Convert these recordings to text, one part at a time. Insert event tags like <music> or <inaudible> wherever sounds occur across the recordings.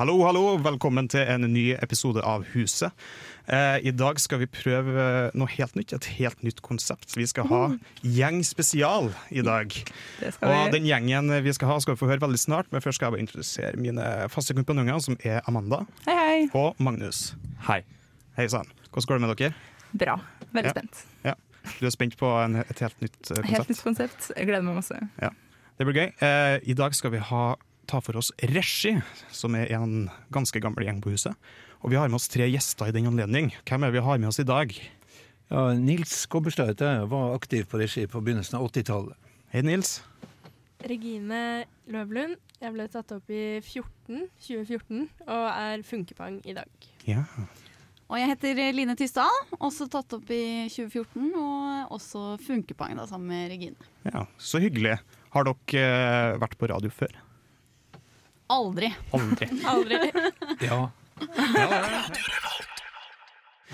Hallo, hallo. Velkommen til en ny episode av Huset. Eh, I dag skal vi prøve noe helt nytt, et helt nytt konsept. Vi skal ha gjeng spesial i dag. Og den gjengen vi skal ha, skal vi få høre veldig snart, men først skal jeg bare introdusere mine faste kompanjonger, som er Amanda Hei, hei. og Magnus. Hei. Hei sann. Hvordan går det med dere? Bra. Veldig Ja. spent. Du er spent på en, et helt nytt eh, Helt nytt konsept. Jeg gleder meg masse. Det blir gøy. Eh, I dag skal vi ha, ta for oss Regi, som er en ganske gammel gjeng på huset. Og vi har med oss tre gjester i den anledning. Hvem er det vi har med oss i dag? Ja, Nils Kobberstad heter jeg, var aktiv på regi på begynnelsen av 80-tallet. Hei, Nils. Regine Løvlund. Jeg ble tatt opp i 14, 2014 og er funkepang i dag. Ja. Og jeg heter Line Tysdal, også tatt opp i 2014, og også Funkepang da, sammen med Regine. ja, så hyggelig. Har dere eh, vært på radio før? Aldri. Aldri. Aldri. Ja,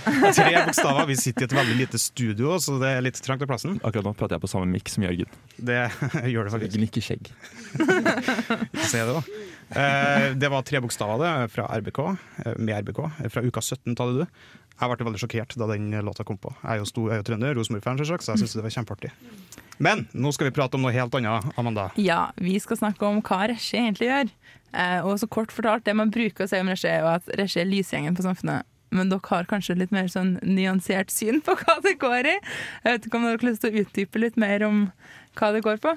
Tre bokstaver. Vi sitter i et veldig lite studio, så det er litt trangt i plassen. Akkurat nå prater jeg på samme mikk som Jørgen. Det <laughs> gjør det faktisk. gnikker skjegg. Ikke si det, da. Eh, det var tre bokstaver det, fra RBK, eh, med RBK, eh, fra uka 17, tar det du. Jeg ble veldig sjokkert da den låta kom på. Jeg er jo, stor, jeg er jo trønder, Rosenborg-fan, så jeg syns det var kjempeartig. Men nå skal vi prate om noe helt annet, Amanda. Ja, vi skal snakke om hva Resje egentlig gjør. Eh, og så kort fortalt, det man bruker å si om Resje, er at Resje er lysgjengen på samfunnet. Men dere har kanskje litt mer sånn nyansert syn på hva det går i. Jeg vet ikke om dere har lyst til å utdype litt mer om hva det går på?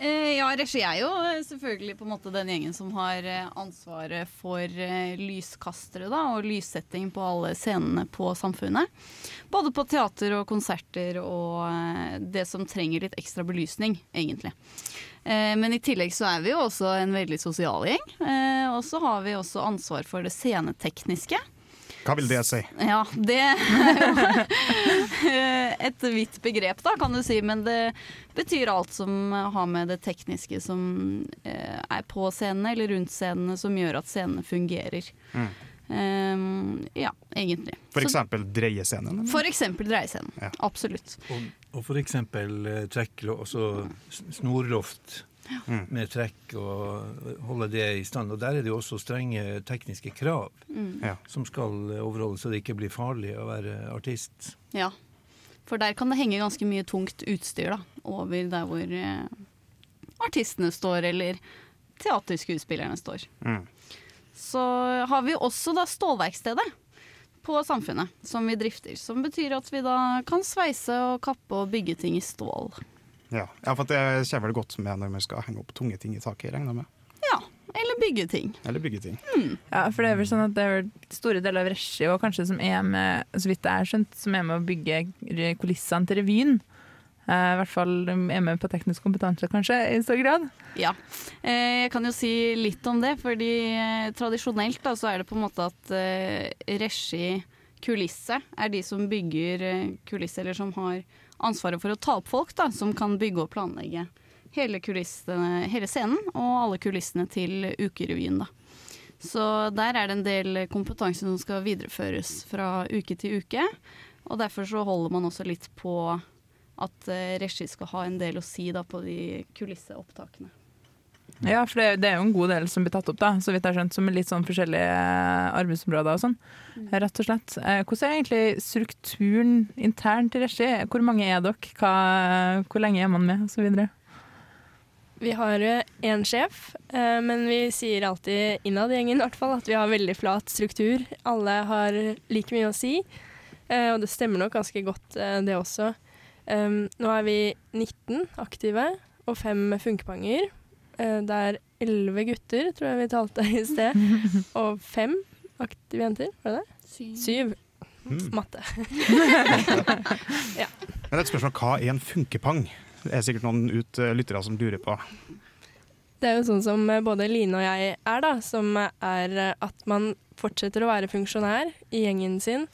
Eh, ja, Regi er jo eh, selvfølgelig på en måte den gjengen som har eh, ansvaret for lyskastere da, og lyssetting på alle scenene på Samfunnet. Både på teater og konserter og det som trenger litt ekstra belysning, egentlig. Men i tillegg så er vi jo også en veldig sosial gjeng. Og så har vi også ansvar for det scenetekniske. Hva vil det si? Ja, det er jo <laughs> et vidt begrep, da, kan du si. Men det betyr alt som har med det tekniske som eh, er på scenene eller rundt scenene, som gjør at scenene fungerer. Mm. Um, ja, egentlig. For eksempel dreiescenen? eller? for eksempel dreiescenen. Ja. Absolutt. og, og for eksempel eh, trekklå- altså snorloft Mm. med trekk og holde det i stand. Og der er det jo også strenge tekniske krav Mm. Som skal overholdes, så det ikke blir farlig å være artist. Ja. For der kan det henge ganske mye tungt utstyr da, over der hvor eh, artistene står, eller teaterskuespillerne står. Mm. Så har vi også da stålverkstedet på Samfunnet, som vi drifter. Som betyr at vi da kan sveise og kappe og bygge ting i stål. Ja. ja, for det kommer vel godt med når man skal henge opp tunge ting i taket, regner jeg med. Ja, eller bygge ting. Eller bygge ting. Ja, for det er vel sånn at det er vel store deler av regi og kanskje som er med, så vidt jeg har skjønt, som er med å bygge kulissene til revyen. Eh, I hvert fall er med på teknisk kompetanse, kanskje, i stor grad. Ja. Eh, jeg kan jo si litt om det, fordi eh, tradisjonelt da, så er det på en måte at regi kulisse er de som bygger kulisse, eller som har ansvaret for å ta opp folk, da, som kan bygge og planlegge hele, hele scenen og alle kulissene til Ukerevyen. Da. Så der er det en del kompetanse som skal videreføres fra uke til uke. Og derfor så holder man også litt på at eh, regi skal ha en del å si da, på de kulisseopptakene. Ja, for det, det er jo en god del som blir tatt opp, da, så vidt jeg har skjønt, som er litt sånn forskjellige eh, arbeidsområder og sånn. Rett og slett. Eh, Hvordan er egentlig strukturen internt i regi? Hvor mange er dere? Hva, hvor lenge er man med, og så videre? Vi har én sjef, eh, men vi sier alltid innad i gjengen i hvert fall, at vi har veldig flat struktur. Alle har like mye å si, og det stemmer nok ganske godt det også. Nå er vi 19 aktive og fem funkepanger. Eh, det er elleve gutter, tror jeg vi talte i sted, <laughs> og fem aktive jenter. Var det det? Syv. Mm. Matte. <laughs> Men et spørsmål, hva er en funkepang? Det er sikkert noen ut, eh, lyttere som lurer på. Det er jo sånn som eh, både Line og jeg er, da, som er at man fortsetter å være funksjonær i gjengen sin,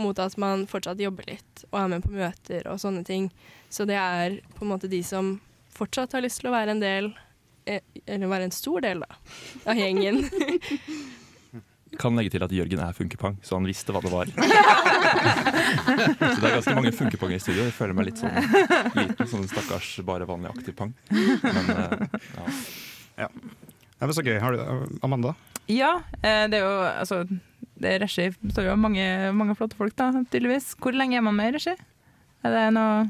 mot at man fortsatt jobber litt og er med på møter og sånne ting. Så det er på en måte de som fortsatt har lyst til å være en del, eller være en stor del da, av gjengen. <laughs> Kan legge til at Jørgen er funkepang, så han visste hva det var. <laughs> så det er ganske mange funkepanger i studio. Jeg føler meg litt sånn liten, sånn stakkars bare vanlig aktiv pang. Men ja. ja. Det var så gøy. Har du, Amanda? Ja, eh, det er jo altså det er Regi så jo har mange, mange flotte folk, da, tydeligvis. Hvor lenge er man med i Regi? Er det noe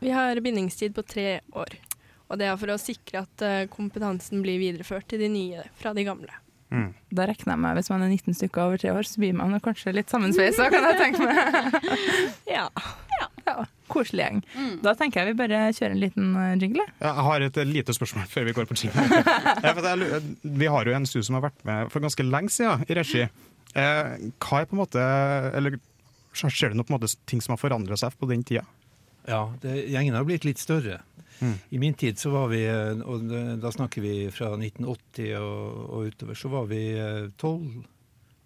Vi har bindingstid på tre år. Og det er for å sikre at eh, kompetansen blir videreført til de nye fra de gamle. Mm. Da regner jeg med hvis man er 19 stykker over tre år, så blir man kanskje litt sammensveisa, kan jeg tenke meg. <laughs> Ja. ja, Koselig gjeng. Mm. Da tenker jeg vi bare kjører en liten eh, jingle. Jeg har et eh, lite spørsmål før vi går på jingle. <laughs> Ja, vi har jo en studie som har vært med for ganske lenge siden i regi. Eh, hva er på en måte Eller ser du noe på en måte ting som har forandra seg på den tida? Ja, det, gjengen har blitt litt større. Mm. I min tid så var vi, eh, og da snakker vi fra 1980 og, og utover, så var vi eh, 12.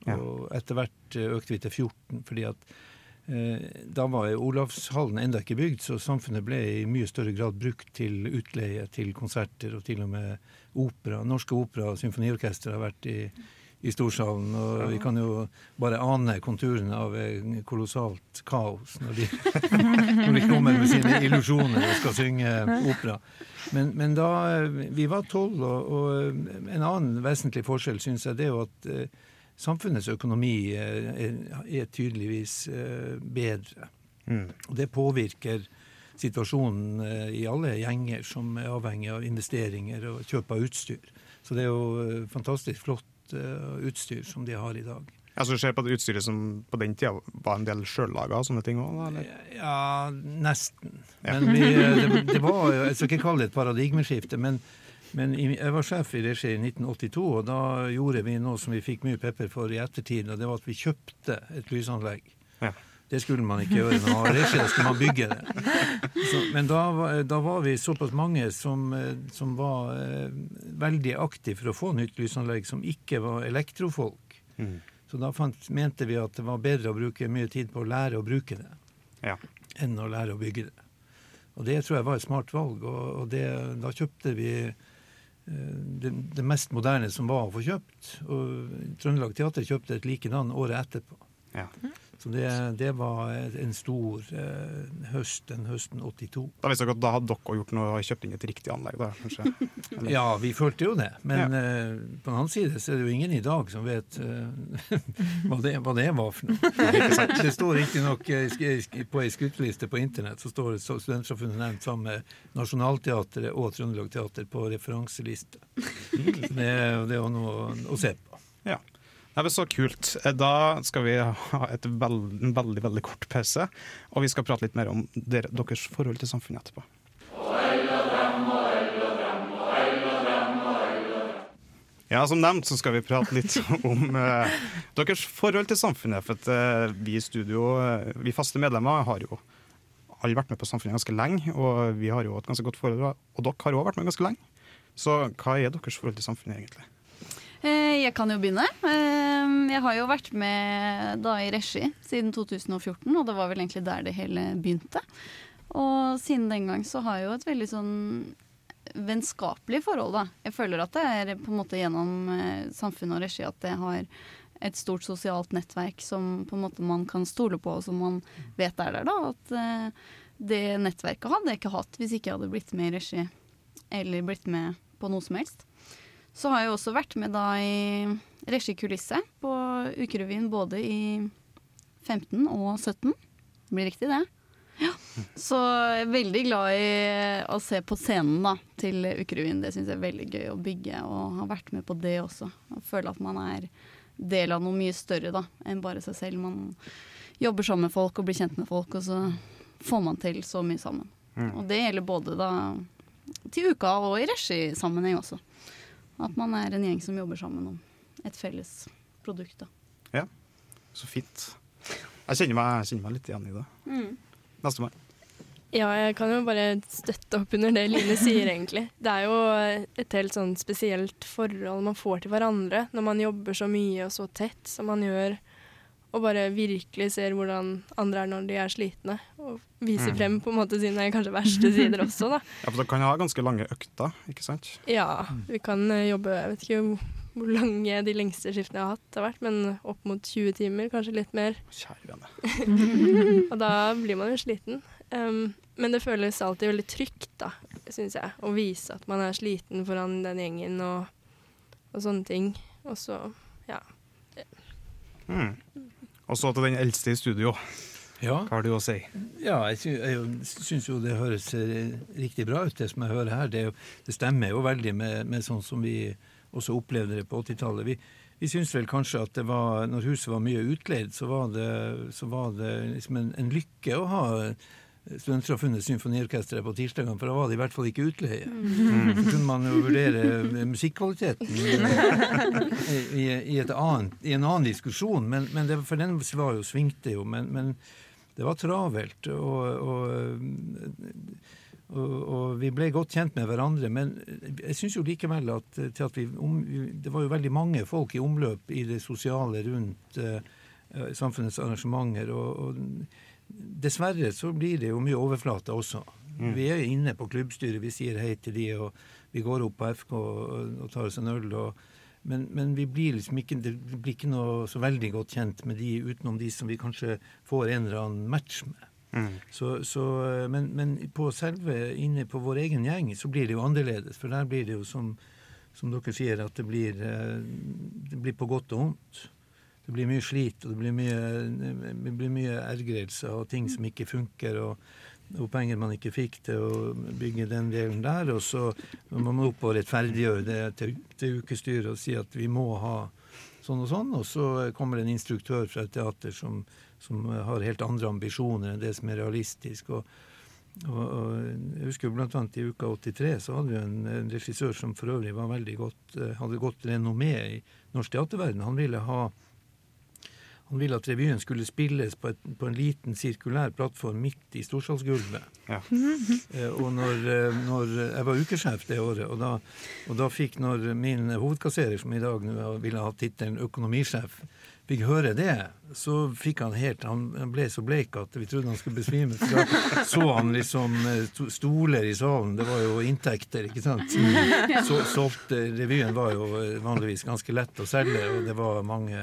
Ja. Og etter hvert eh, økte vi til 14, fordi at eh, da var Olavshallen enda ikke bygd, så samfunnet ble i mye større grad brukt til utleie, til konserter og til og med opera. Norske Opera og Symfoniorkester har vært i, i Storsalen, og vi kan jo bare ane konturene av en kolossalt kaos når de, <laughs> når de kommer med sine illusjoner og skal synge opera. Men, men da eh, vi var tolv, og, og en annen vesentlig forskjell syns jeg det er jo at eh, samfunnets økonomi eh, er, er tydeligvis eh, bedre. Mm. Og det påvirker situasjonen eh, i alle gjenger som er avhengig av investeringer og kjøp av utstyr. Så det er jo eh, fantastisk flott eh, utstyr som de har i dag. Altså, du ser på det utstyret som på den tida var en del sjøllaga og sånne ting òg? Ja, nesten. Ja. Men vi, eh, det, det var jo Jeg skal ikke kalle det et paradigmeskifte, men, men jeg var sjef i regi i 1982, og da gjorde vi noe som vi fikk mye pepper for i ettertid, og det var at vi kjøpte et lysanlegg. Ja. Det skulle man ikke gjøre når man var regi, skulle man bygge det. Så, men da, da var vi såpass mange som, eh, som var eh, veldig aktive for å få nytt lysanlegg, som ikke var elektrofolk. Mm. Så da fant, mente vi at det var bedre å bruke mye tid på å lære å bruke det Ja. enn å lære å bygge det. Og det tror jeg var et smart valg, og, og det, da kjøpte vi eh, det, det mest moderne som var å få kjøpt. Og Trøndelag Teater kjøpte et likedan året etterpå. Ja. Så det, det var en stor eh, høst, den høsten 82. Da visste dere at da hadde dere gjort noe og kjøpt inn et riktig anlegg, da, kanskje? Eller- <laughs> Ja, vi følte jo det. Men eh, på den annen side så er det jo ingen i dag som vet eh, <laughs> hva, det, hva det var for noe. Det står riktignok uh, på ei skryteliste på internett så står det Studentsamfunnet nevnt sammen med Nationaltheatret og Trøndelag Teater på referanseliste. <laughs> Det, det jo noe å se på. Ja. Nei, men Så kult. Eh, Da skal vi ha et veld, en veldig veldig kort pause, og vi skal prate litt mer om der, deres forhold til samfunnet etterpå. Ja, Som nevnt så skal vi prate litt <laughs> om eh, deres forhold til samfunnet. For at eh, vi i studio, eh, vi faste medlemmer, har jo alle vært med på samfunnet ganske lenge. Og vi har jo et ganske godt forhold, og dere har òg vært med ganske lenge. Så hva er deres forhold til samfunnet egentlig? Eh, Jeg kan jo begynne. Eh, Jeg har jo vært med da i regi siden 2014, og det var vel egentlig der det hele begynte. Og siden den gang så har jeg jo et veldig sånn vennskapelig forhold, da. Jeg føler at det er på en måte gjennom eh, samfunnet og regi at jeg har et stort sosialt nettverk som på en måte man kan stole på, og som man vet er der, da. At det nettverket hadde jeg ikke hatt hvis ikke jeg hadde blitt med i regi, eller blitt med på noe som helst. Så har jeg også vært med da i regikulisse på Ukerevyen både i 15 og 17. Det blir riktig, det. Ja. Så jeg er veldig glad i å se på scenen da, til Ukerevyen. Det syns jeg er veldig gøy å bygge, og har vært med på det også. Og føle at man er del av noe mye større da, enn bare seg selv. Man jobber sammen med folk og blir kjent med folk, og så får man til så mye sammen. Og det gjelder både da til uka og i regisammenheng også. At man er en gjeng som jobber sammen om et felles produkt. da. Ja, Så fint. Jeg kjenner meg, jeg kjenner meg litt igjen i det. Nestemann. Ja, jeg kan jo bare støtte opp under det Line sier, egentlig. Det er jo et helt sånn spesielt forhold man får til hverandre når man jobber så mye og så tett som man gjør. Og bare virkelig ser hvordan andre er når de er slitne. Og viser Mm. frem på en måte sine kanskje verste sider også, da. <laughs> Ja, for dere kan ha ganske lange økter, ikke sant? Ja, vi kan eh, jobbe Jeg vet ikke hvor- lange de lengste skiftene jeg har hatt har vært, men opp mot 20 timer, kanskje litt mer. Kjære. <laughs> Og da blir man jo sliten. Um, men det føles alltid veldig trygt, da, syns jeg, å vise at man er sliten foran den gjengen og, og sånne ting. Og så, ja. Mm. Og så til den eldste i studio. Ja. Hva har du å si? Ja, jeg, jeg syns jo det høres eh, riktig bra ut, det som jeg hører her. Det, det stemmer jo veldig med, med sånn som vi også opplevde det på 80-tallet. Vi, vi syns vel kanskje at det var, når huset var mye utleid, så var det, så var det liksom en, en lykke å ha Studentsamfunnets symfoniorkesteret på tirsdagene, for da var det i hvert fall ikke utleie. Så kunne man jo vurdere musikkvaliteten i, i, i, et annet, i en annen diskusjon, men, men det, for den var jo, svingte jo. Men, men det var travelt, og, og, og, og vi ble godt kjent med hverandre. Men jeg syns jo likevel at, til at vi, om, det var jo veldig mange folk i omløp i det sosiale rundt eh, samfunnets arrangementer. og Dessverre så blir det jo mye overflate også. Mm. Vi er inne på klubbstyret, vi sier hei til de, og vi går opp på FK og, og tar oss en øl. og men, men vi blir liksom ikke, det blir ikke noe så veldig godt kjent med de utenom de som vi kanskje får en eller annen match med. Mm. Så, så, men, men på selve, inne på vår egen gjeng, så blir det jo annerledes. For der blir det jo som, som dere sier, at det blir, eh, det blir på godt og vondt. Det blir mye slit, og det blir mye, det blir mye ergrelser og ting som ikke funker. og og penger man ikke fikk til å bygge den delen der. Og så må man opp og rettferdiggjøre det til, til ukestyret og si at vi må ha sånn og sånn. Og så kommer det en instruktør fra et teater som, som har helt andre ambisjoner enn det som er realistisk. og og, og jeg husker jo annet I uka 83 så hadde vi en, en regissør som for øvrig var veldig godt, hadde godt renommé i norsk teaterverden. Han ville ha han ville at revyen skulle spilles på, et, på, en liten sirkulær plattform midt i storsalsgulvet. Ja. <laughs> eh, og når, når, Jeg var ukesjef det året, og da, og da fikk når min hovedkasserer, som i dag ville ha tittelen økonomisjef, fikk høre det, så fikk han helt Han ble så bleik at vi trodde han skulle besvime. Så da så han liksom stoler i salen. Det var jo inntekter, ikke sant. <laughs> Så solgte Revyen var jo vanligvis ganske lett å selge, og det var mange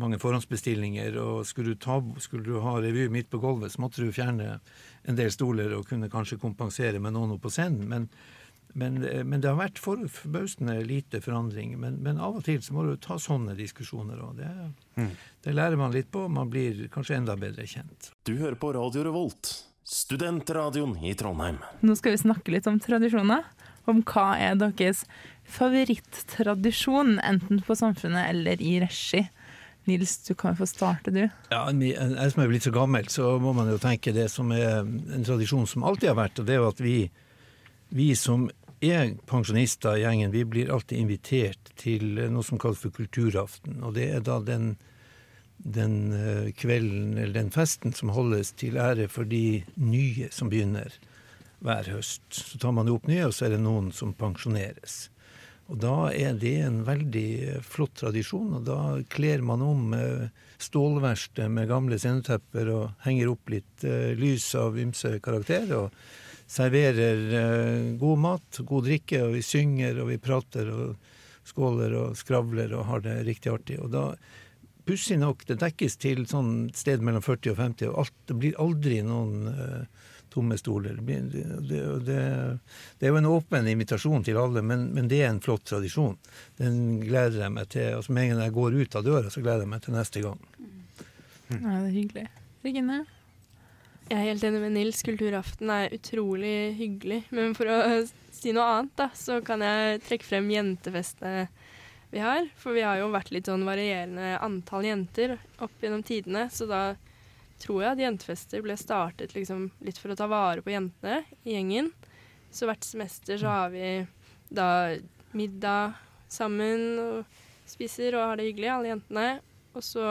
mange forhåndsbestillinger, og skulle du, ta, skulle du, ha revy midt på gulvet, så måtte du fjerne en del stoler og kunne kanskje kompensere med noen på scenen. Men, men, men det har vært forbausende lite forandring. Men, men, av og til så må du ta sånne diskusjoner òg. Det, mm. det, lærer man litt på, man blir kanskje enda bedre kjent. Du hører på Radio Revolt, studentradioen i Trondheim. Nå skal vi snakke litt om tradisjoner. Om hva er deres favorittradisjon, enten på Samfunnet eller i regi. Nils, du kan jo få starte, du. Ja, Jeg som er blitt så gammel, så må man jo tenke det som er en tradisjon som alltid har vært, og det er jo at vi, vi som er pensjonister i gjengen, vi blir alltid invitert til noe som kalles for kulturaften. Og det er da den, den kvelden, eller den festen, som holdes til ære for de nye som begynner hver høst. Så tar man jo opp nye, og så er det noen som pensjoneres. Og da er det en veldig flott tradisjon, og da kler man om stålverkstedet med gamle scenetepper og henger opp litt lys av ymse karakter, og serverer god mat, god drikke, og vi synger og vi prater og skåler og skravler og har det riktig artig. Og da, pussig nok, det dekkes til sånn sted mellom 40 og 50, og alt, det blir aldri noen tomme stoler. Det, det, det, er jo en åpen invitasjon til alle, men, men, det er en flott tradisjon. Den gleder jeg meg til. Altså, med en gang jeg går ut av døra, så gleder jeg meg til neste gang. Ja, det er hyggelig. Regine? Jeg er helt enig med Nils. Kulturaften er utrolig hyggelig. Men for å si noe annet, da, så kan jeg trekke frem jentefestene vi har. For vi har jo vært litt sånn varierende antall jenter opp gjennom tidene, så da tror jeg at jentefester ble startet liksom litt for å ta vare på jentene i gjengen. Så hvert semester så har vi da middag sammen og spiser og har det hyggelig, alle jentene. Og så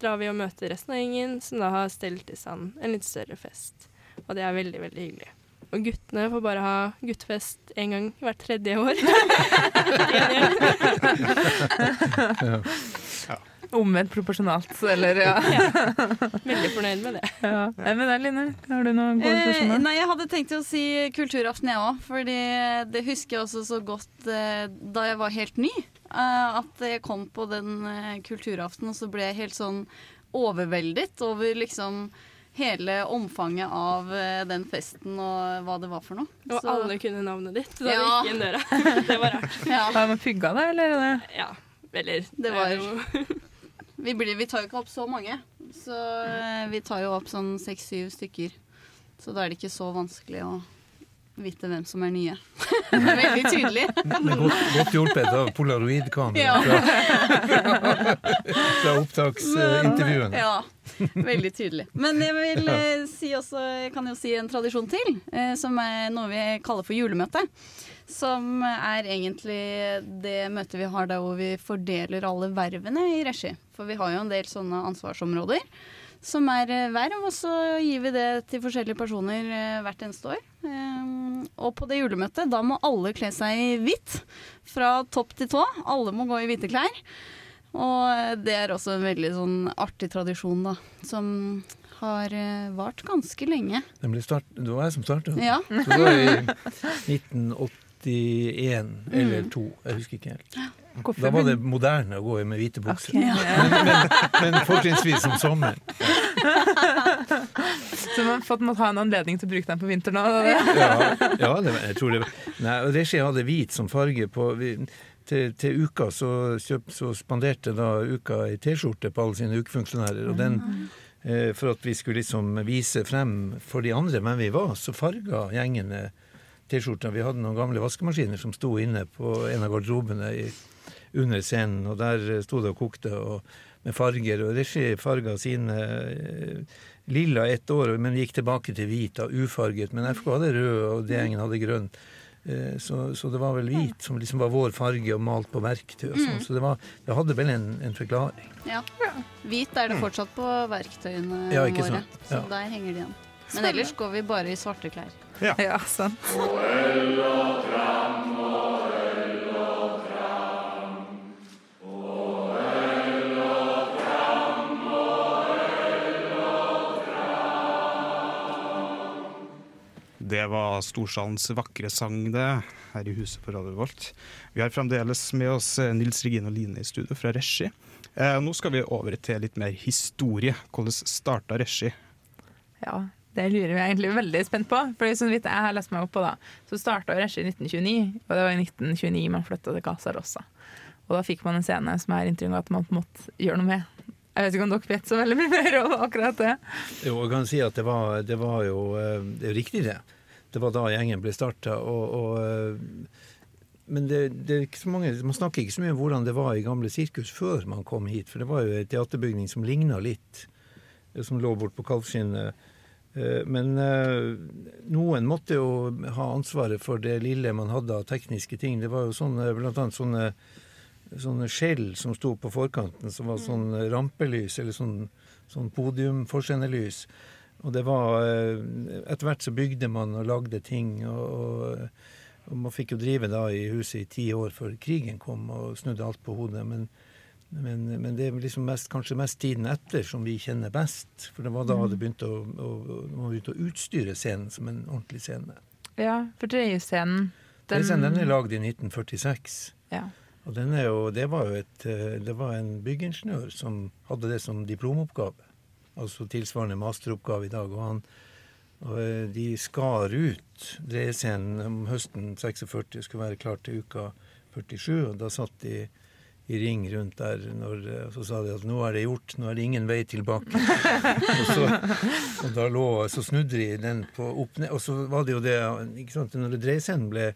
drar vi og møter resten av gjengen, som da har stelt i stand en litt større fest. Og det er veldig, veldig hyggelig. Og guttene får bare ha guttefest én gang hvert tredje år. <laughs> <laughs> ja. <laughs> Omvendt proporsjonalt, eller ja. <laughs> Veldig fornøyd med det. ja. Nei, Men deg, Line, har du noen gode Eh, nei, jeg hadde tenkt å si kulturaften, jeg òg. Fordi det husker jeg også så godt eh, da jeg var helt ny. eh, at jeg kom på den eh, kulturaften, og så ble jeg helt sånn overveldet over liksom hele omfanget av eh, den festen og hva det var for noe. Og Så- alle kunne navnet ditt da Ja. du gikk inn døra. <laughs> Det var rart. Ja. Har man pugga det, eller? er Ja, eller Det var- jo- <laughs> Vi, blir, vi tar jo ikke opp så mange. Så vi tar jo opp sånn seks-syv stykker. Så da er det ikke så vanskelig å vite hvem som er nye. <laughs> Veldig tydelig. Men godt, godt hjulpet av polaroidkamera Ja. fra, fra opptaksintervjuene. Ja, veldig tydelig. Men jeg vil eh, si også, jeg kan jo si en tradisjon til, eh, som er noe vi kaller for julemøte. Som er egentlig det møtet vi har der hvor vi fordeler alle vervene i regi. For vi har jo en del sånne ansvarsområder som er eh, verv, og så gir vi det til forskjellige personer eh, hvert eneste år. Um, og på det julemøtet, da må alle kle seg i hvitt fra topp til tå. Alle må gå i hvite klær. Og det er også en veldig sånn artig tradisjon, da, som har eh, vart ganske lenge. Nemlig start, det var jeg som startet. Ja. <laughs> Så det var i 1981 eller 2, jeg husker ikke helt. Hvorfor Da var det moderne å gå med hvite bukser. Okay. ja. <laughs> Men, men, men fortrinnsvis om sommeren. <laughs> Så man har fått måtte ha en anledning til å bruke den på vinteren òg? Ja, ja det, jeg tror det Nei, og Regi hadde hvit som farge på vi, til, til uka så, kjøp, så spanderte da uka ei T-skjorte på alle sine ukefunksjonærer. Og den, eh, for at vi skulle liksom vise frem for de andre hvem vi var, så farga gjengene T-skjorta. Vi hadde noen gamle vaskemaskiner som sto inne på en av garderobene i, under scenen, og der eh, sto det og kokte og, med farger. Og Regi farga sine eh, lilla ett år, men gikk tilbake til hvit, da, ufarget. Men FK hadde rød, og D-gjengen hadde grønn. Eh, Så, så det var vel hvit som liksom var vår farge, og malt på verktøy og sånn. Mm. Så det, var, det hadde vel en, en forklaring. Ja. Hvit er det fortsatt på verktøyene Ja, våre, så der henger det igjen. Men ellers går vi bare i svarte klær. Ja. ja, sant. Det var Storsalens vakre sang, det, her i huset på Radio Volt. Vi har fremdeles med oss eh, Nils Regine og Line i studio fra Regi. Eh, nå skal vi over til litt mer historie. Hvordan starta Regi? Ja, det lurer vi egentlig veldig spent på. For så vidt jeg har lest meg opp på, da, så starta Regi i 1929, og det var i 1929 man flytta til Casa Rosa. Og da fikk man en scene som jeg har inntrykk av at man måtte gjøre noe med. Jeg vet ikke om dere vet så veldig mye mer om akkurat det. Jo, jeg kan si at det var, det var jo eh, Det er jo riktig, det. Det var da gjengen ble starta. Eh, men det, det er ikke så mange, man snakker ikke så mye om hvordan det var i gamle sirkus før man kom hit. For det var jo en teaterbygning som ligna litt, som lå bort på Kalvskinnet. Eh, Men eh, noen måtte jo ha ansvaret for det lille man hadde av tekniske ting. Det var jo sånne, blant annet sånne, sånne skjell som sto på forkanten, som var sånn rampelys, eller sånn, sånn podiumforsendelys. Og det var eh, Etter hvert så bygde man og lagde ting, og, og, og man fikk jo drive da i huset i ti år før krigen kom og snudde alt på hodet. Men, men, men det er liksom mest, kanskje mest tiden etter som vi kjenner best. For det var da det begynte å, å, man begynte å utstyre scenen som en ordentlig scene. Ja, for Drøyescenen Den, den er lagd i 1946. Ja. Og den jo, det var jo et, eh, det var en byggingeniør som hadde det som diplomoppgave. Altså tilsvarende masteroppgave i dag. Og, han, og eh, de skar ut dreiescenen om høsten 46 skulle være klar til uka 47. Og da satt de i ring rundt der, når, eh, så sa de at nå er det gjort, nå er det ingen vei tilbake. <laughs> og, så, og da lå, så snudde de den på opp ned, og så var det jo det ikke sant, Når dreiescenen ble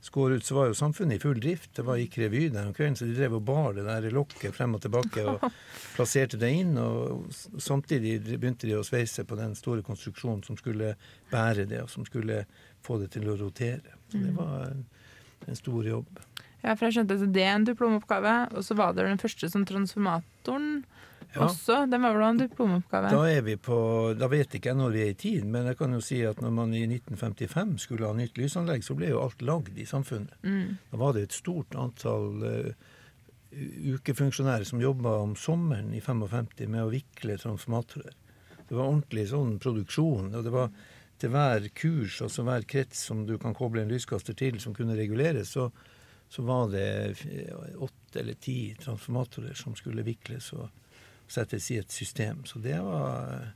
skåret ut, så var jo samfunnet i full drift. Det var gikk revy der om kvelden, så de drev og bar det der lokket frem og tilbake og <laughs> plasserte det inn. Og samtidig begynte de å sveise på den store konstruksjonen som skulle bære det, og som skulle få det til å rotere. Så det Mm. var en, en stor jobb. Ja, for jeg skjønte at det er en diplomoppgave, og så var det den første som transformatoren Ja. også. Den var vel en diplomoppgave? Da er vi på, da vet ikke jeg når vi er i tid, men jeg kan jo si at når man i 1955 skulle ha nytt lysanlegg, så ble jo alt lagd i samfunnet. Mm. Da var det et stort antall uh, ukefunksjonærer som jobba om sommeren i 55 med å vikle transformatorer. Det var ordentlig sånn produksjon. og det var til hver kurs, altså hver krets som du kan koble en lyskaster til, som kunne reguleres, så, så var det åtte eller ti transformatorer som skulle vikles og settes i et system. Så det var,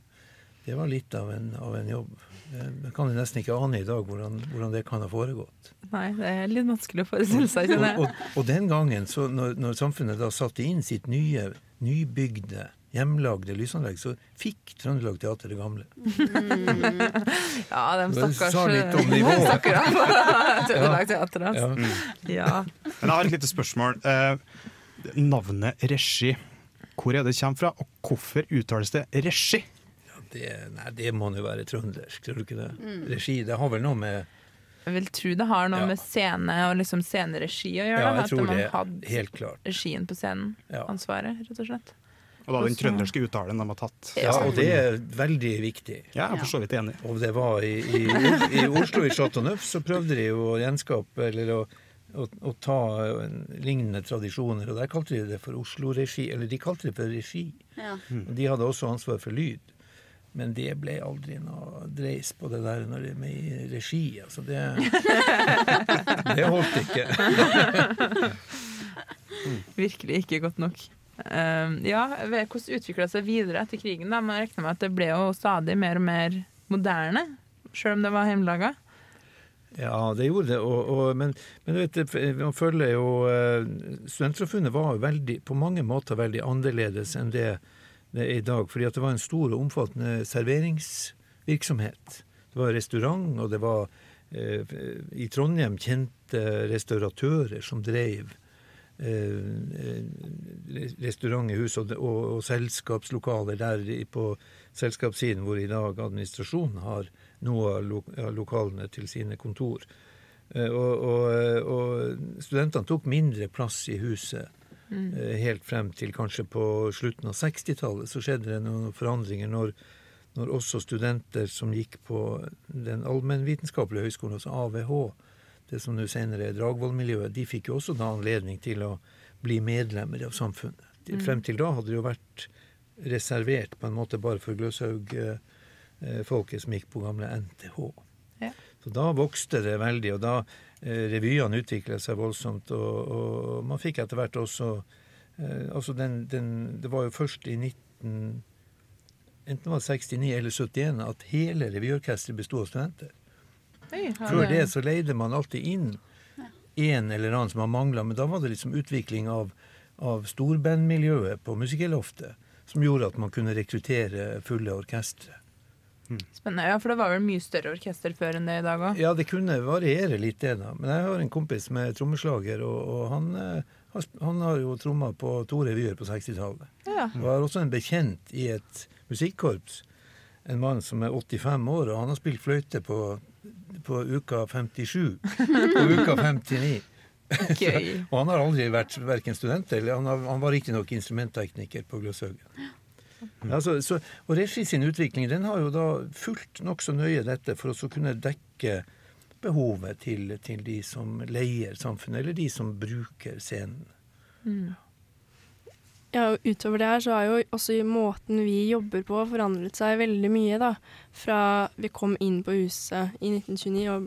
det var litt av en, av en jobb. Det kan jeg nesten ikke ane i dag hvordan, hvordan, det kan ha foregått. Nei, det er litt vanskelig å forestille seg. Og, og, og, den gangen, så når, når samfunnet da satte inn sitt nye, nybygde hjemlagde lysanlegg, så fikk Trøndelag Teater det gamle. Mm. ja, de stakkars Sa litt om nivået. <laughs> <laughs> Trøndelag Teater, altså. Ja. Mm. Ja. Men jeg har et lite spørsmål. Eh, navnet regi, hvor er det kommer fra, og hvorfor uttales det regi? Ja, det, nei, det må jo være trøndersk, tror du ikke det? Mm. Regi, det har vel noe med jeg vil tro det har noe ja. med scene og liksom sceneregi å gjøre. Ja, jeg tror at man det, hadde helt klart. regien på scenen, ja. ansvaret, rett og slett. Og da den trønderske uttalen de har tatt. Ja, og det er veldig viktig. Ja, jeg er for så vidt enig. Og det var i, i, i Oslo, i Chateau Neuf, så prøvde de jo å gjenskape eller å, å, å ta lignende tradisjoner. Og der kalte de det for Oslo-regi, eller de kalte det for regi. Ja. Og de hadde også ansvar for lyd. Men det ble aldri noe dreis på det der når det er med i regi. Altså det <laughs> Det holdt ikke. Virkelig ikke godt nok. Uh, ja, Hvordan utvikla det seg videre etter krigen? da? Man regner med at det ble jo stadig mer og mer moderne, sjøl om det var hjemmelaga? Ja, det gjorde det. Og, og, men, men vet, man føler jo uh, Studentsamfunnet var veldig, på mange måter veldig annerledes enn det det er i dag. Fordi at det var en stor og omfattende serveringsvirksomhet. Det var restaurant, og det var uh, i Trondheim kjente restauratører som drev Eh, restaurant hus og, og, og, selskapslokaler der på selskapssiden, hvor i dag administrasjonen har noe av lo, lokalene til sine kontor. Eh, og, og, studentene tok mindre plass i huset. Mm. Eh, helt frem til kanskje på slutten av 60-tallet så skjedde det noen forandringer når, når også studenter som gikk på den allmennvitenskapelige høyskolen, altså AVH, det som nå senere er Dragvoll-miljøet, de fikk jo også da anledning til å bli medlemmer av samfunnet. Mm. Frem til da hadde det jo vært reservert på en måte bare for Gløshaug-folket som gikk på gamle NTH. Ja. Så da vokste det veldig, og da eh, revyene utvikla seg voldsomt. Og, og, man fikk etter hvert også eh, altså den, den, Det var jo først i 19... Enten det var 69 eller 71 at hele revyorkesteret besto av studenter. Før det så leide man alltid inn en eller annen som har mangla, men da var det liksom utvikling av, av storbandmiljøet på Musikkeloftet som gjorde at man kunne rekruttere fulle orkestre. Mm. Spennende. Ja, for det var vel mye større orkester før enn det i dag òg? Ja, det kunne variere litt, det, da. Men jeg har en kompis med trommeslager, og, og han, eh, han, har jo tromma på to revyer på 60-tallet. Ja. Og har også en bekjent i et musikkorps. En mann som er 85 år, og han har spilt fløyte på på uka 57 og <laughs> uka 59. Okay. <laughs> og han har aldri vært verken student eller Han, har, han var riktignok instrumenttekniker på Gløshaugen. Altså, så, og Regi sin utvikling den har jo da fulgt nokså nøye dette for å kunne dekke behovet til, til, de som leier samfunnet, eller de som bruker scenen. Mm. Ja, og utover det her så har jo også måten vi jobber på forandret seg veldig mye, da. Fra vi kom inn på huset i 1929 og,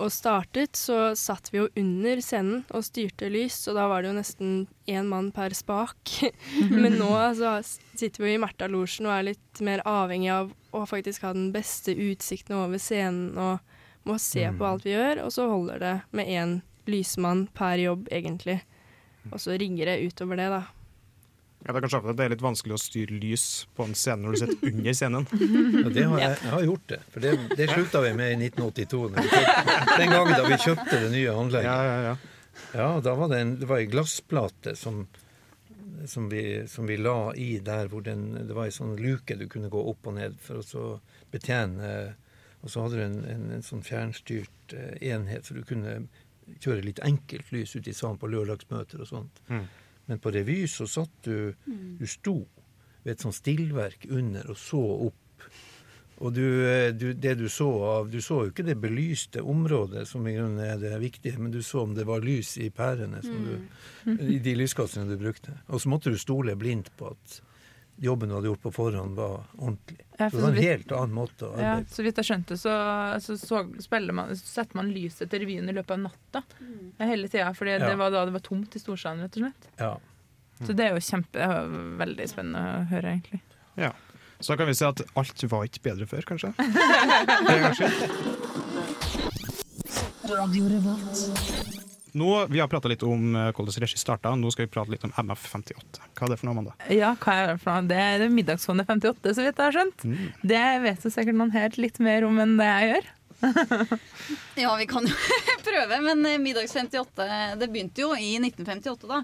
og startet, så satt vi jo under scenen og styrte lys, og da var det jo nesten én mann per spak. <laughs> Men nå så sitter vi jo i Märtha-losjen og er litt mer avhengig av å faktisk ha den beste utsikten over scenen og må se på mm. alt vi gjør, og så holder det med én lysmann per jobb, egentlig. Og så rigger det utover det, da. Ja, det er kanskje at det er litt vanskelig å styre lys på en scene når du sitter under scenen. Ja, det har jeg, jeg, har gjort det. For det, det slutta vi med i 1982. Kjøpte, den gangen da vi kjøpte det nye anlegget. Ja, ja, ja. ja da var det, en, det var ei glassplate som, som, vi, som, vi, la i der hvor den, det var ei sånn luke du kunne gå opp og ned for å så betjene. Og så hadde du en, en, en sånn fjernstyrt eh, enhet, så du kunne kjøre litt enkelt lys ute i salen på lørdagsmøter og sånt. Mm. Men på revy så satt du mm. Du sto ved et sånt stillverk under og så opp. Og du, eh, du, det du så av Du så jo ikke det belyste området, som i grunnen er det viktige, men du så om det var lys i pærene som du, i de lyskastrene du brukte. Og så måtte du stole blindt på at jobben du hadde gjort på forhånd, var ordentlig. Ja, Så det var en vidt- helt annen måte å Ja, så vidt jeg skjønte, så, så, så, man, så setter man lyset til revyen i løpet av natta. Hele tida, For Ja. det var da det var tomt i Storsalen, rett og slett. Ja. Så det er jo kjempe, det er veldig spennende å høre, egentlig. Ja. Så da kan vi si at alt var ikke bedre før, kanskje? <laughs> Det er kanskje. Nå, Vi har prata litt om eh, hvordan regi starta, nå skal vi prate litt om MF58. Hva er det for noe, Amanda? Ja, hva er det for noe? Det er Middagsfondet 58, så vidt jeg har skjønt. Mm. Det vet jo sikkert noen helt litt mer om enn det jeg gjør. <laughs> Ja, vi kan jo <laughs> prøve, men eh, Middags 58 Det begynte jo i 1958, da.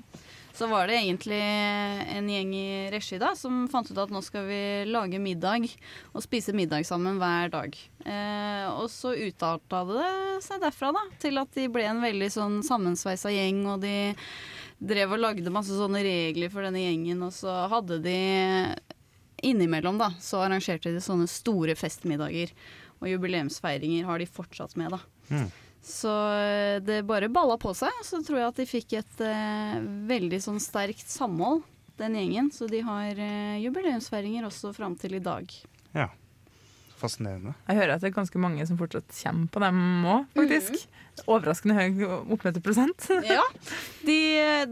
Så var det egentlig en gjeng i regi da som fant ut at nå skal vi lage middag og spise middag sammen hver dag. Eh, og så utarta det seg derfra da, til at de ble en veldig sånn sammensveisa gjeng, og de drev og lagde masse sånne regler for denne gjengen, og så hadde de Innimellom da, så arrangerte de sånne store festmiddager. Og jubileumsfeiringer har de fortsatt med, da. Mm. Så eh, det bare balla på seg. Så tror jeg at de fikk et eh, veldig sånn sterkt samhold, den gjengen. Så de har eh, jubileumsfeiringer også fram til i dag. Ja. Fascinerende. Jeg hører at det er ganske mange som fortsatt kommer på dem òg, faktisk. Overraskende høy oppmøteprosent. <laughs> Ja. De,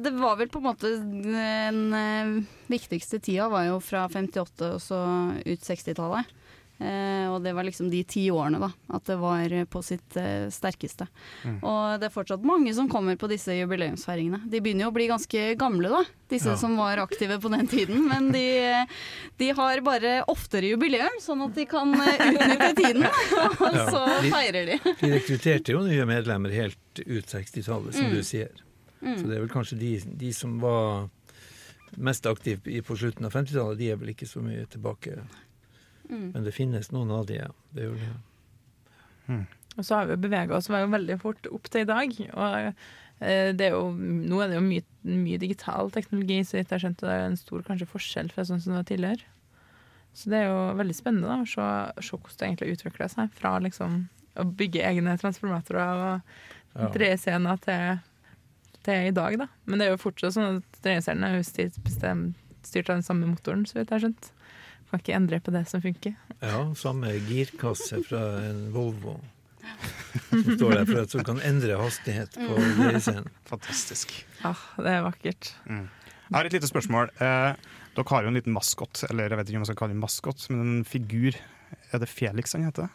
det var vel på en måte den viktigste tida var jo fra 58 og så ut 60-tallet. Eh, og det var liksom de ti årene da, at det var på sitt eh, sterkeste. Mm. Og det er fortsatt mange som kommer på disse jubileumsfeiringene. De begynner jo å bli ganske gamle, da, disse Ja. som var aktive på den tiden. Men de, de har bare oftere jubileum, sånn at de kan eh, utnytte tiden. <laughs> Og Ja. så De- feirer de. De rekrutterte jo nye medlemmer helt ut 60-tallet, som Mm. du sier. Mm. Så det er vel kanskje de, de som var mest aktive på slutten av 50-tallet, de er vel ikke så mye tilbake. Mm. Men det finnes noen av de, ja. Det gjør det. Og så har vi bevega oss jo veldig fort opp til i dag. Og eh, det er jo, nå er det jo mye, mye digital teknologi, så jeg har skjønt det er en stor kanskje forskjell fra sånn som det var tidligere. Så det er jo veldig spennende da, å se, se hvordan det egentlig utvikler seg. Fra liksom å bygge egne transformatorer og Ja. dreiescener til, til i dag, da. Men det er jo fortsatt sånn at dreiescenen er jo styrt, bestemt, styrt av den samme motoren, så vidt jeg har skjønt. Kan ikke endre på det som funker. Ja, samme girkasse fra en Volvo. Som står der for at du kan endre hastighet på Mm. dreiscenen. Fantastisk. Ah, det er vakkert. Mm. Jeg har et lite spørsmål. Eh, dere har jo en liten maskot, eller jeg vet ikke om jeg skal kalle det maskot, men en figur. Er det Felix han heter?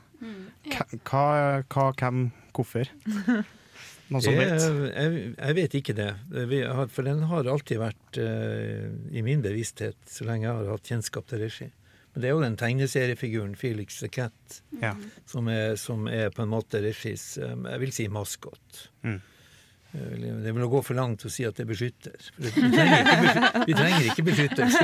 Ja. Hva, hva, hvem, hvorfor? <laughs> Noen som vet? Jeg, jeg vet ikke det. Vi har, for den har alltid vært uh, i min bevissthet så lenge jeg har hatt kjennskap til regi. Men det er jo den tegneseriefiguren Felix the Cat Ja. som er, som er på en måte regis eh, Jeg vil si maskot. Mm. Vil- Det vil gå for langt å si at det beskytter. Vi, trenger vi trenger ikke beskyttelse.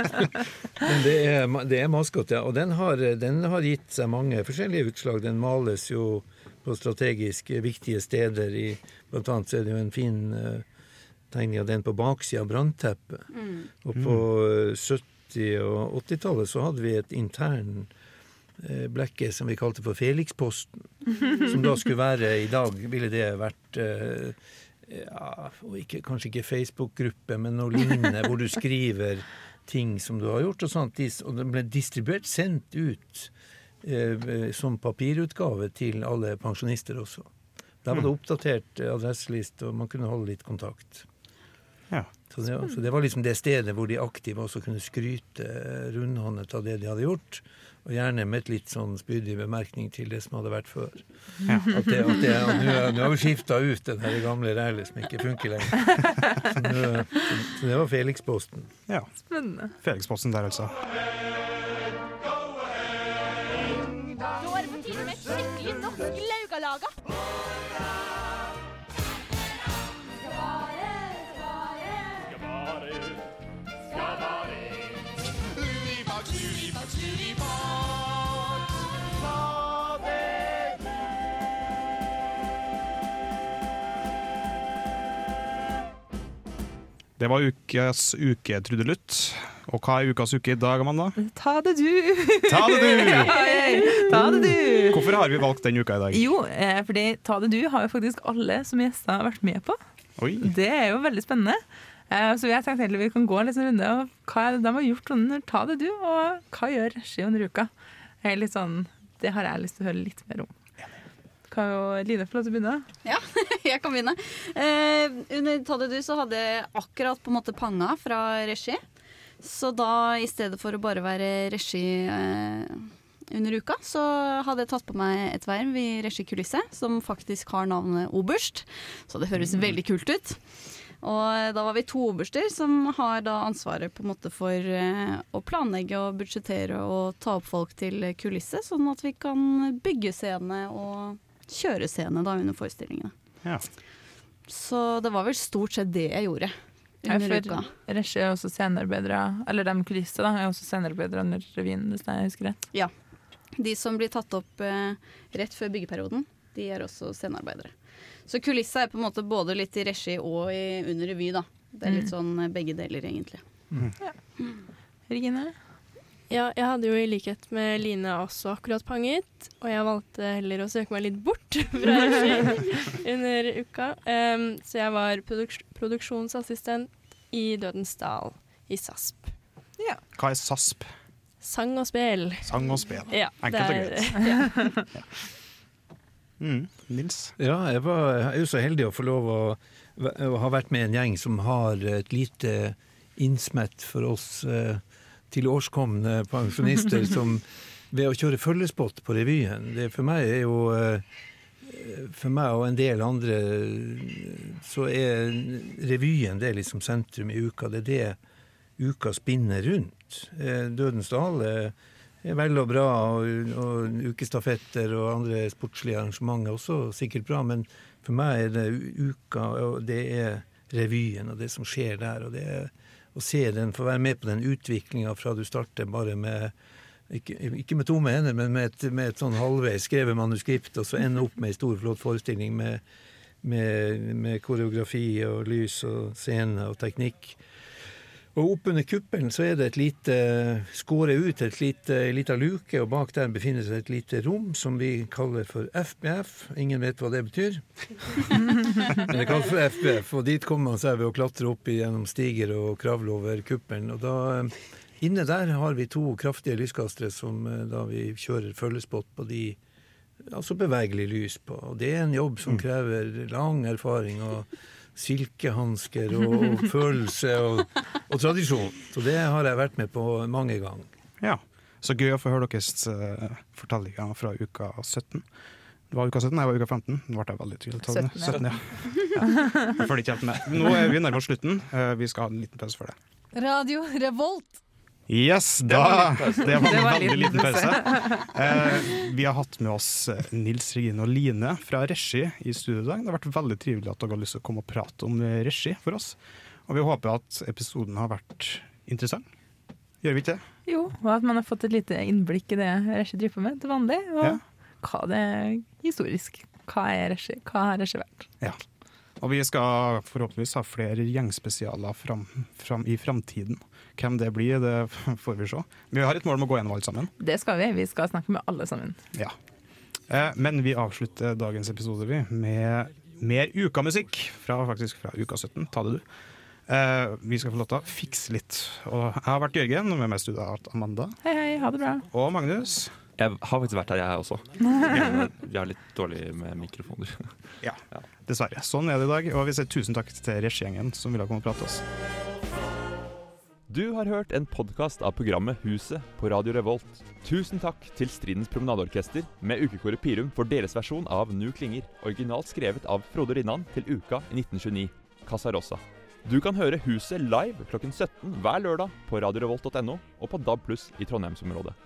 <laughs> Men det er, det er maskot, ja. Og den har, den har gitt seg mange forskjellige utslag. Den males jo på strategisk viktige steder. I, blant annet så er det jo en fin eh, tegning av den på baksida av brannteppet. Mm. Og på eh, 70- og 80-tallet så hadde vi et intern eh, blekke som vi kalte for Felix-posten. <laughs> Som da skulle være I dag ville det vært eh, ja, og ikke, Kanskje ikke Facebook-gruppe, men noe lignende, hvor du skriver ting som du har gjort. Og sånt, og den ble distribuert, sendt ut eh, som papirutgave til alle pensjonister også. Der var det oppdatert eh, adresseliste, og man kunne holde litt kontakt. Ja. Så det, så det var liksom det stedet hvor de aktive også kunne skryte rundhåndet av det de hadde gjort. Og gjerne med et litt sånn spydig bemerkning til det som hadde vært før. Ja. At det, at det, nå, har vi skifta ut den her gamle rælet som ikke funker lenger. Så, så, så det var Felix-posten. ja. Spennende. Felix-posten der, altså. Nå er det på tide med skikkelig norsk laugalaga. Det var ukas uke, uketrudelutt. Og hva er ukas uke i dag, Amanda? Ta det du! Ta det du! <laughs> Ta det du! Hvorfor har vi valgt den uka i dag? Jo, eh, fordi Ta det du har jo faktisk alle som gjester vært med på. Oi. Det er jo veldig spennende. Eh, Så jeg tenkte heller vi kan gå en liten runde. Og hva er det de har gjort under Ta det du, og hva gjør Regi under uka? Litt sånn, det har jeg lyst til å høre litt mer om. Kan jo Line få lov til å begynne? Ja, <laughs> jeg kan begynne. Eh, under Ta det du så hadde jeg akkurat på en måte panga fra regi. Så da i stedet for å bare være regi eh, under uka, så hadde jeg tatt på meg et verv i regikulisse, som faktisk har navnet Oberst. Så det høres veldig kult ut. Og da var vi to oberster som har da ansvaret på en måte for eh, å planlegge og budsjettere og ta opp folk til kulisse, sånn at vi kan bygge scene og kjøre scene da under forestillingene. Ja. Så det var vel stort sett det jeg gjorde under uka. Regi er også scenearbeidere, eller de kulisse da, er også scenearbeidere under revyen, hvis jeg husker rett. Ja. De som blir tatt opp eh, rett før byggeperioden, de er også scenearbeidere. Så kulissa er på en måte både litt i regi og i, under revy, da. Det er litt sånn eh, begge deler, egentlig. Regine? Ja, jeg hadde jo i likhet med Line også akkurat panget, og jeg valgte heller å søke meg litt bort <laughs> fra <laughs> regi under uka. Um, så jeg var produks produksjonsassistent i Dødens dal i SASP. Hva er SASP? Sang og spel. Sang og spel. Ja, Enkelt og det greit. ja. <laughs> Mm. Nils? Ja, jeg, var, jeg er jo så heldig å få lov å, å ha vært med en gjeng som har et lite innsmett for oss eh, tilårskomne pensjonister <laughs> som ved å kjøre følgespott på revyen. Det for meg er jo eh, For meg og en del andre så er revyen det er liksom sentrum i uka. Det er det uka spinner rundt. Eh, Dødens dal er vel og bra, og, og ukestafetter og andre sportslige arrangementer er også sikkert bra, men for meg er det uka, og det er revyen og det som skjer der. og det er å se den, få være med på den utviklinga fra du starter bare med ikke, ikke med tomme hender, men med et, med et sånn halvveis skrevet manuskript, og så ende opp med ei stor, flott forestilling med, med, med koreografi og lys og scene og teknikk. Og oppunder kuppelen så er det et lite skåret ut et lite, en luke, og bak der befinner seg et lite rom som vi kaller for FBF. Ingen vet hva det betyr. <laughs> Men det kalles for FBF, og dit kommer man seg ved å klatre opp gjennom stiger og kravle over kuppelen. Og da eh, Inne der har vi to kraftige lyskastere som eh, da vi kjører følgespott på de altså bevegelig lys på. Og det er en jobb som krever lang erfaring og silkehansker og, og følelse og, og tradisjon. Så det har jeg vært med på mange ganger. Ja. Så gøy å få høre deres uh, fortellinger fra uka 17. Det var uka 17, jeg var uka 15. Nå ble jeg veldig i 17, ja. 17, ja. <laughs> ja. Jeg følger ikke helt med. Nå er vi nærmere slutten. Eh, vi skal ha en liten pause for det. Radio Revolt. Yes, da, det var en veldig liten pause. <laughs> Eh, vi har hatt med oss eh, Nils Regine og Line fra Regi i studio i dag. Det har vært veldig trivelig at dere har lyst til å komme og prate om eh, regi for oss. Og vi håper at episoden har vært interessant. Gjør vi ikke det? Jo, og at man har fått et lite innblikk i det Regi driver med til vanlig. Og Ja. hva det er historisk. Hva er Regi? Hva har Regi vært? Ja. Og vi skal forhåpentligvis ha flere gjengspesialer fram, fram i framtiden. Hvem det blir, det <laughs> får vi se. Vi har et mål om å gå gjennom alt sammen. Det skal vi. Vi skal snakke med alle sammen. Ja. Eh, men vi avslutter dagens episode vi, med mer ukamusikk fra, faktisk fra uka 17. Ta det, du. Eh, vi skal få å fikse litt. Og jeg har vært Jørgen, og med meg hatt Amanda Hei, hei, ha det bra. og Magnus. Jeg har faktisk vært her, jeg også. <laughs> Eh, vi har litt dårlig med mikrofoner. <laughs> Ja, dessverre. Sånn er det i dag. Og vi sier tusen takk til regigjengen som ville komme og prate oss. Du har hørt en podkast av programmet Huset på Radio Revolt. Tusen takk til Stridens Promenadeorkester med ukekoret Pirum for deres versjon av Nu klinger, originalt skrevet av Frode Rinnan til Uka i 1929, Casa Rosa. Du kan høre Huset live klokken 17 hver lørdag på radiorevolt.no og på DAB pluss i Trondheimsområdet.